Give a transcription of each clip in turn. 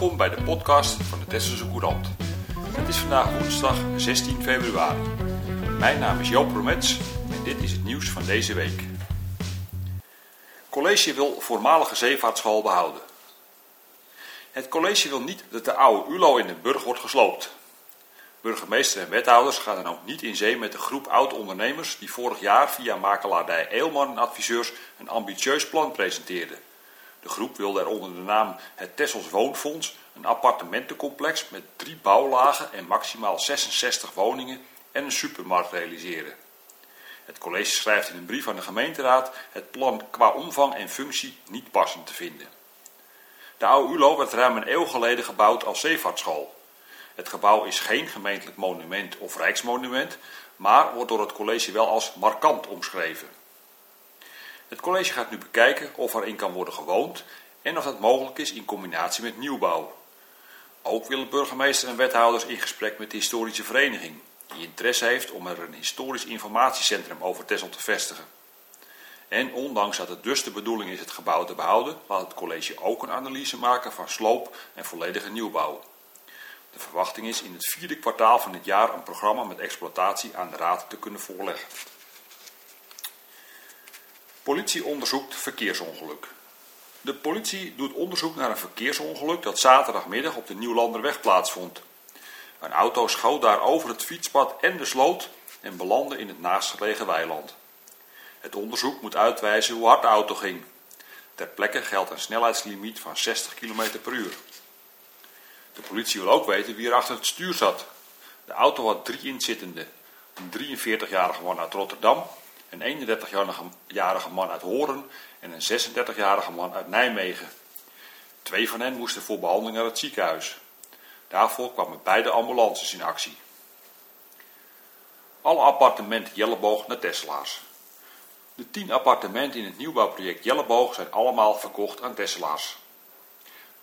Welkom bij de podcast van de Tesselse Courant. Het is vandaag woensdag 16 februari. Mijn naam is Joop Romets en dit is het nieuws van deze week. College wil voormalige zeevaartschool behouden. Het college wil niet dat de oude ULO in den Burg wordt gesloopt. Burgemeester en wethouders gaan dan ook niet in zee met de groep oud-ondernemers die vorig jaar via makelaardij Eelman en adviseurs een ambitieus plan presenteerden. De groep wilde er onder de naam het Tessels Woonfonds een appartementencomplex met drie bouwlagen en maximaal 66 woningen en een supermarkt realiseren. Het college schrijft in een brief aan de gemeenteraad het plan qua omvang en functie niet passend te vinden. De oude ULO werd ruim een eeuw geleden gebouwd als zeevaartschool. Het gebouw is geen gemeentelijk monument of rijksmonument, maar wordt door het college wel als markant omschreven. Het college gaat nu bekijken of erin kan worden gewoond en of dat mogelijk is in combinatie met nieuwbouw. Ook willen burgemeester en wethouders in gesprek met de historische vereniging, die interesse heeft om er een historisch informatiecentrum over Texel te vestigen. En ondanks dat het dus de bedoeling is het gebouw te behouden, laat het college ook een analyse maken van sloop en volledige nieuwbouw. De verwachting is in het vierde kwartaal van het jaar een programma met exploitatie aan de raad te kunnen voorleggen. Politie onderzoekt verkeersongeluk. De politie doet onderzoek naar een verkeersongeluk dat zaterdagmiddag op de Nieuwlanderweg plaatsvond. Een auto schoot daar over het fietspad en de sloot en belandde in het naastgelegen weiland. Het onderzoek moet uitwijzen hoe hard de auto ging. Ter plekke geldt een snelheidslimiet van 60 km per uur. De politie wil ook weten wie er achter het stuur zat. De auto had drie inzittenden. Een 43-jarige man uit Rotterdam, een 31-jarige man uit Horen en een 36-jarige man uit Nijmegen. Twee van hen moesten voor behandeling naar het ziekenhuis. Daarvoor kwamen beide ambulances in actie. Alle appartementen Jelleboog naar Tesla's. De tien appartementen in het nieuwbouwproject Jelleboog zijn allemaal verkocht aan Tesla's.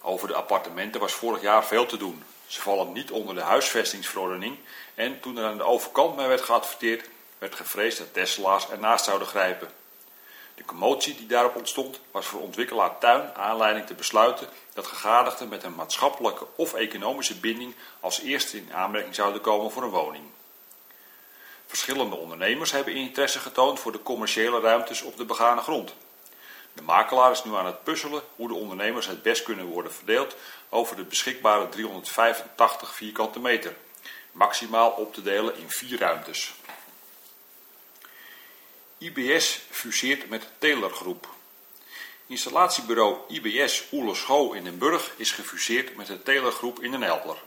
Over de appartementen was vorig jaar veel te doen. Ze vallen niet onder de huisvestingsverordening en toen er aan de overkant mee werd geadverteerd, werd gevreesd dat Tesla's ernaast zouden grijpen. De commotie die daarop ontstond was voor ontwikkelaar Tuin aanleiding te besluiten dat gegadigden met een maatschappelijke of economische binding als eerste in aanmerking zouden komen voor een woning. Verschillende ondernemers hebben interesse getoond voor de commerciële ruimtes op de begane grond. De makelaar is nu aan het puzzelen hoe de ondernemers het best kunnen worden verdeeld over de beschikbare 385 vierkante meter, maximaal op te delen in vier ruimtes. IBS fuseert met Taylor Groep. Installatiebureau IBS Oele in Den Burg is gefuseerd met de Taylor Groep in Den Helder.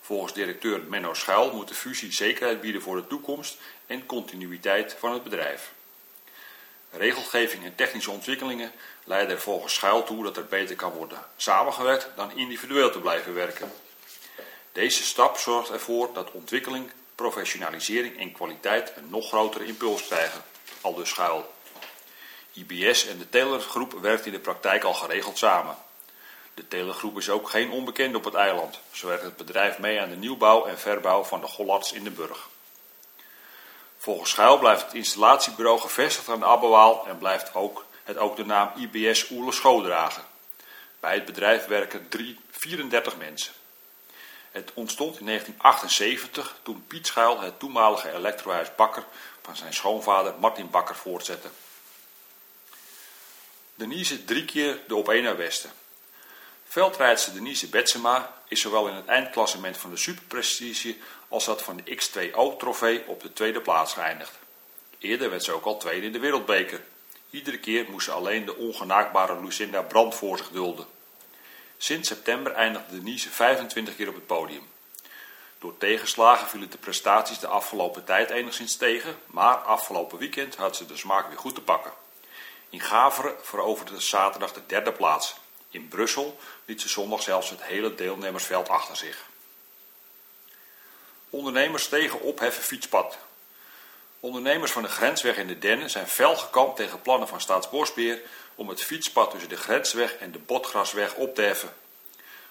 Volgens directeur Menno Schuil moet de fusie zekerheid bieden voor de toekomst en continuïteit van het bedrijf. Regelgeving en technische ontwikkelingen leiden er volgens Schuil toe dat er beter kan worden samengewerkt dan individueel te blijven werken. Deze stap zorgt ervoor dat ontwikkeling, professionalisering en kwaliteit een nog grotere impuls krijgen, al dus Schuil. IBS en de Taylor-groep werkt in de praktijk al geregeld samen. De Taylor-groep is ook geen onbekende op het eiland. Zo werkt het bedrijf mee aan de nieuwbouw en verbouw van de Gollards in de Burg. Volgens Schuil blijft het installatiebureau gevestigd aan de Abbewaal en blijft ook, het ook de naam IBS Oerle dragen. Bij het bedrijf werken 3, 34 mensen. Het ontstond in 1978 toen Piet Schuil het toenmalige elektrohuis Bakker van zijn schoonvader Martin Bakker voortzette. Denise drie keer de op één naar Westen. Veldrijdster Denise Betsema is zowel in het eindklassement van de Superprestige als dat van de X2O-trofee op de tweede plaats geëindigd. Eerder werd ze ook al tweede in de wereldbeker. Iedere keer moest ze alleen de ongenaakbare Lucinda Brand voor zich dulden. Sinds september eindigde Denise 25 keer op het podium. Door tegenslagen vielen de prestaties de afgelopen tijd enigszins tegen, maar afgelopen weekend had ze de smaak weer goed te pakken. In Gaveren veroverde ze zaterdag de derde plaats. In Brussel liet ze zondag zelfs het hele deelnemersveld achter zich. Ondernemers tegen opheffen fietspad. Ondernemers van de grensweg in de Dennen zijn fel gekampt tegen plannen van Staatsbosbeheer om het fietspad tussen de grensweg en de Botgrasweg op te heffen.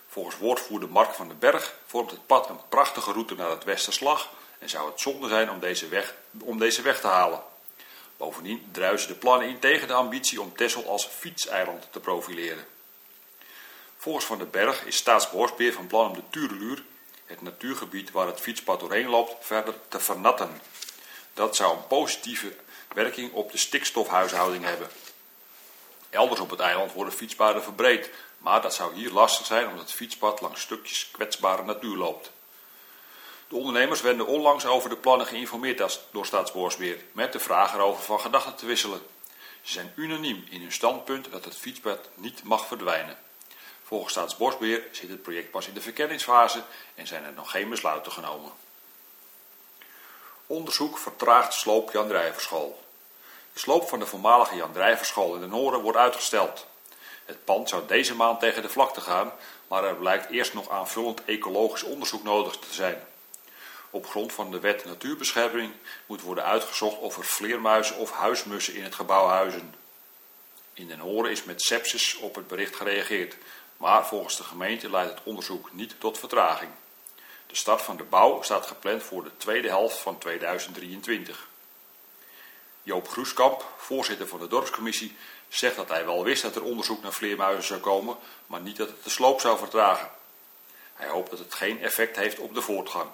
Volgens woordvoerder Mark van den Berg vormt het pad een prachtige route naar het Westerslag en zou het zonde zijn om deze weg, om deze weg te halen. Bovendien druisen de plannen in tegen de ambitie om Texel als fietseiland te profileren. Volgens Van den Berg is Staatsbosbeheer van plan om de Tureluur, het natuurgebied waar het fietspad doorheen loopt, verder te vernatten. Dat zou een positieve werking op de stikstofhuishouding hebben. Elders op het eiland worden fietspaden verbreed, maar dat zou hier lastig zijn omdat het fietspad langs stukjes kwetsbare natuur loopt. De ondernemers werden onlangs over de plannen geïnformeerd door Staatsbosbeheer, met de vraag erover van gedachten te wisselen. Ze zijn unaniem in hun standpunt dat het fietspad niet mag verdwijnen. Volgens Staatsbosbeheer zit het project pas in de verkenningsfase en zijn er nog geen besluiten genomen. Onderzoek vertraagt sloop Jan Drijverschool. De sloop van de voormalige Jan Drijverschool in de Noorden wordt uitgesteld. Het pand zou deze maand tegen de vlakte gaan, maar er blijkt eerst nog aanvullend ecologisch onderzoek nodig te zijn. Op grond van de wet natuurbescherming moet worden uitgezocht of er vleermuizen of huismussen in het gebouw huizen. In Den Horen is met sepsis op het bericht gereageerd, maar volgens de gemeente leidt het onderzoek niet tot vertraging. De start van de bouw staat gepland voor de tweede helft van 2023. Joop Groeskamp, voorzitter van de dorpscommissie, zegt dat hij wel wist dat er onderzoek naar vleermuizen zou komen, maar niet dat het de sloop zou vertragen. Hij hoopt dat het geen effect heeft op de voortgang.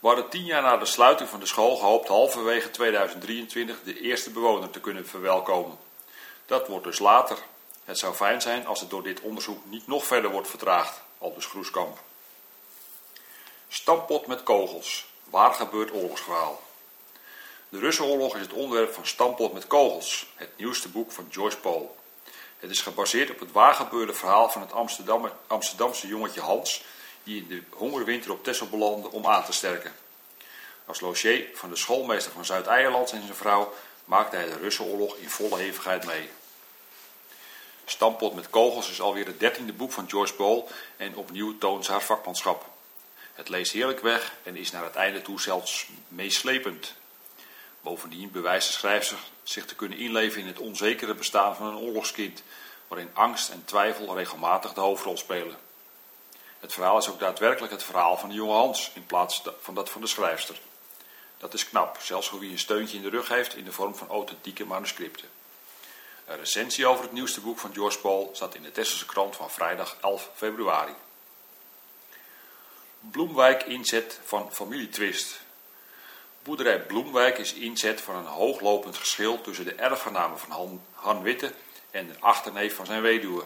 We hadden tien jaar na de sluiting van de school gehoopt halverwege 2023 de eerste bewoner te kunnen verwelkomen. Dat wordt dus later. Het zou fijn zijn als het door dit onderzoek niet nog verder wordt vertraagd, aldus Groeskamp. Stampot met kogels. Waar gebeurt oorlogsverhaal? De Russenoorlog is het onderwerp van Stampot met kogels, het nieuwste boek van Joyce Paul. Het is gebaseerd op het waargebeurde verhaal van het Amsterdamse jongetje Hans, die in de hongerwinter op Texel belandde om aan te sterken. Als logier van de schoolmeester van Zuid-Eierland en zijn vrouw maakte hij de Russenoorlog in volle hevigheid mee. Stampot met kogels is alweer het dertiende boek van Joyce Paul en opnieuw toont ze haar vakmanschap. Het leest heerlijk weg en is naar het einde toe zelfs meeslepend. Bovendien bewijst de schrijfster zich te kunnen inleven in het onzekere bestaan van een oorlogskind, waarin angst en twijfel regelmatig de hoofdrol spelen. Het verhaal is ook daadwerkelijk het verhaal van de jonge Hans, in plaats van dat van de schrijfster. Dat is knap, zelfs voor wie een steuntje in de rug heeft in de vorm van authentieke manuscripten. Een recensie over het nieuwste boek van George Paul staat in de Tesselse krant van vrijdag 11 februari. Bloemwijk inzet van familietwist. Boerderij Bloemwijk is inzet van een hooglopend geschil tussen de erfgenamen van Han, Han Witte en de achterneef van zijn weduwe.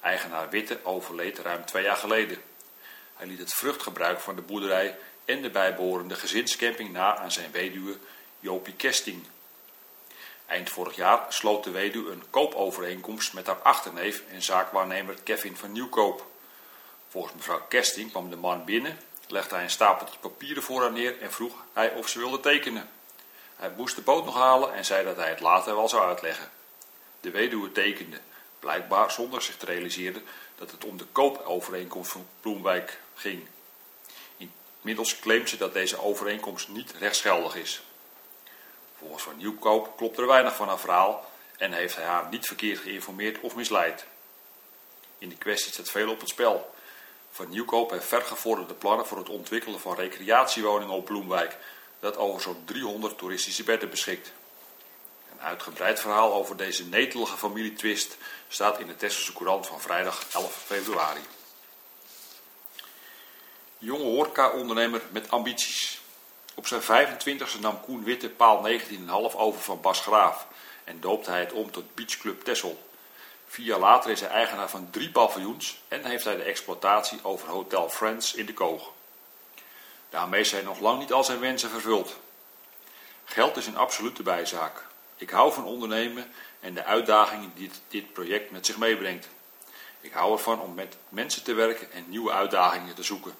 Eigenaar Witte overleed ruim twee jaar geleden. Hij liet het vruchtgebruik van de boerderij en de bijbehorende gezinscamping na aan zijn weduwe Jopie Kesting. Eind vorig jaar sloot de weduwe een koopovereenkomst met haar achterneef en zaakwaarnemer Kevin van Nieuwkoop. Volgens mevrouw Kesting kwam de man binnen, legde hij een stapeltje papieren voor haar neer en vroeg hij of ze wilde tekenen. Hij moest de boot nog halen en zei dat hij het later wel zou uitleggen. De weduwe tekende, blijkbaar zonder zich te realiseren dat het om de koopovereenkomst van Bloemwijk ging. Inmiddels claimt ze dat deze overeenkomst niet rechtsgeldig is. Volgens Van Nieuwkoop klopt er weinig van haar verhaal en heeft hij haar niet verkeerd geïnformeerd of misleid. In de kwestie staat veel op het spel. Van Nieuwkoop heeft vergevorderde plannen voor het ontwikkelen van recreatiewoningen op Bloemwijk, dat over zo'n 300 toeristische bedden beschikt. Een uitgebreid verhaal over deze netelige familietwist staat in de Tesselse Courant van vrijdag 11 februari. Jonge horeca-ondernemer met ambities. Op zijn 25e nam Koen Witte paal 19,5 over van Bas Graaf en doopte hij het om tot Beachclub Tessel. Vier jaar later is hij eigenaar van drie paviljoens en heeft hij de exploitatie over Hotel Friends in de Koog. Daarmee zijn nog lang niet al zijn wensen vervuld. Geld is een absolute bijzaak. Ik hou van ondernemen en de uitdagingen die dit project met zich meebrengt. Ik hou ervan om met mensen te werken en nieuwe uitdagingen te zoeken.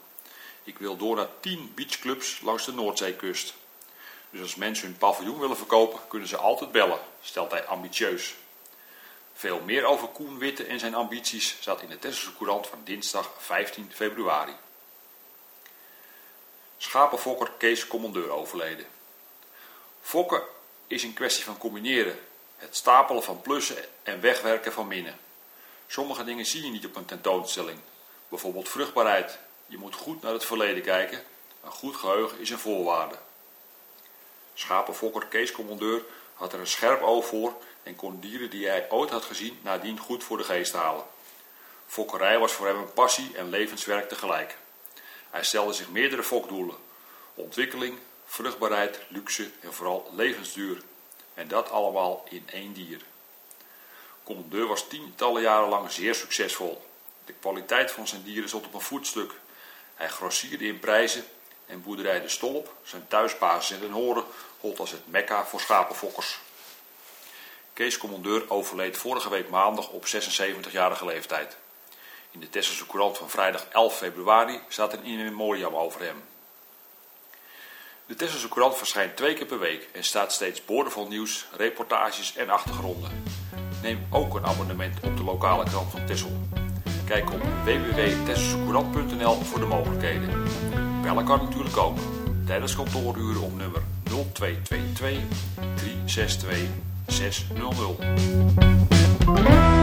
Ik wil door naar 10 beachclubs langs de Noordzeekust. Dus als mensen hun paviljoen willen verkopen, kunnen ze altijd bellen, stelt hij ambitieus. Veel meer over Koen Witte en zijn ambities staat in de Tesselse Courant van dinsdag 15 februari. Schapenfokker Kees Commandeur overleden. Fokken is een kwestie van combineren, het stapelen van plussen en wegwerken van minnen. Sommige dingen zie je niet op een tentoonstelling, bijvoorbeeld vruchtbaarheid. Je moet goed naar het verleden kijken, een goed geheugen is een voorwaarde. Schapenfokker Kees Commandeur had er een scherp oog voor en kon dieren die hij ooit had gezien nadien goed voor de geest halen. Fokkerij was voor hem een passie en levenswerk tegelijk. Hij stelde zich meerdere fokdoelen: ontwikkeling, vruchtbaarheid, luxe en vooral levensduur. En dat allemaal in één dier. Commandeur was tientallen jaren lang zeer succesvol. De kwaliteit van zijn dieren stond op een voetstuk. Hij grossierde in prijzen en boerderij De Stolp, zijn thuisbasis in Den Horen, gold als het mekka voor schapenfokkers. Kees Commandeur overleed vorige week maandag op 76-jarige leeftijd. In de Tesselse Courant van vrijdag 11 februari staat een in memoriam over hem. De Tesselse Courant verschijnt twee keer per week en staat steeds boordevol nieuws, reportages en achtergronden. Neem ook een abonnement op de lokale krant van Tessel. Kijk op www.tesselsecourant.nl voor de mogelijkheden. Bellen kan natuurlijk ook. Tijdens kantooruren op nummer 0222 362 600.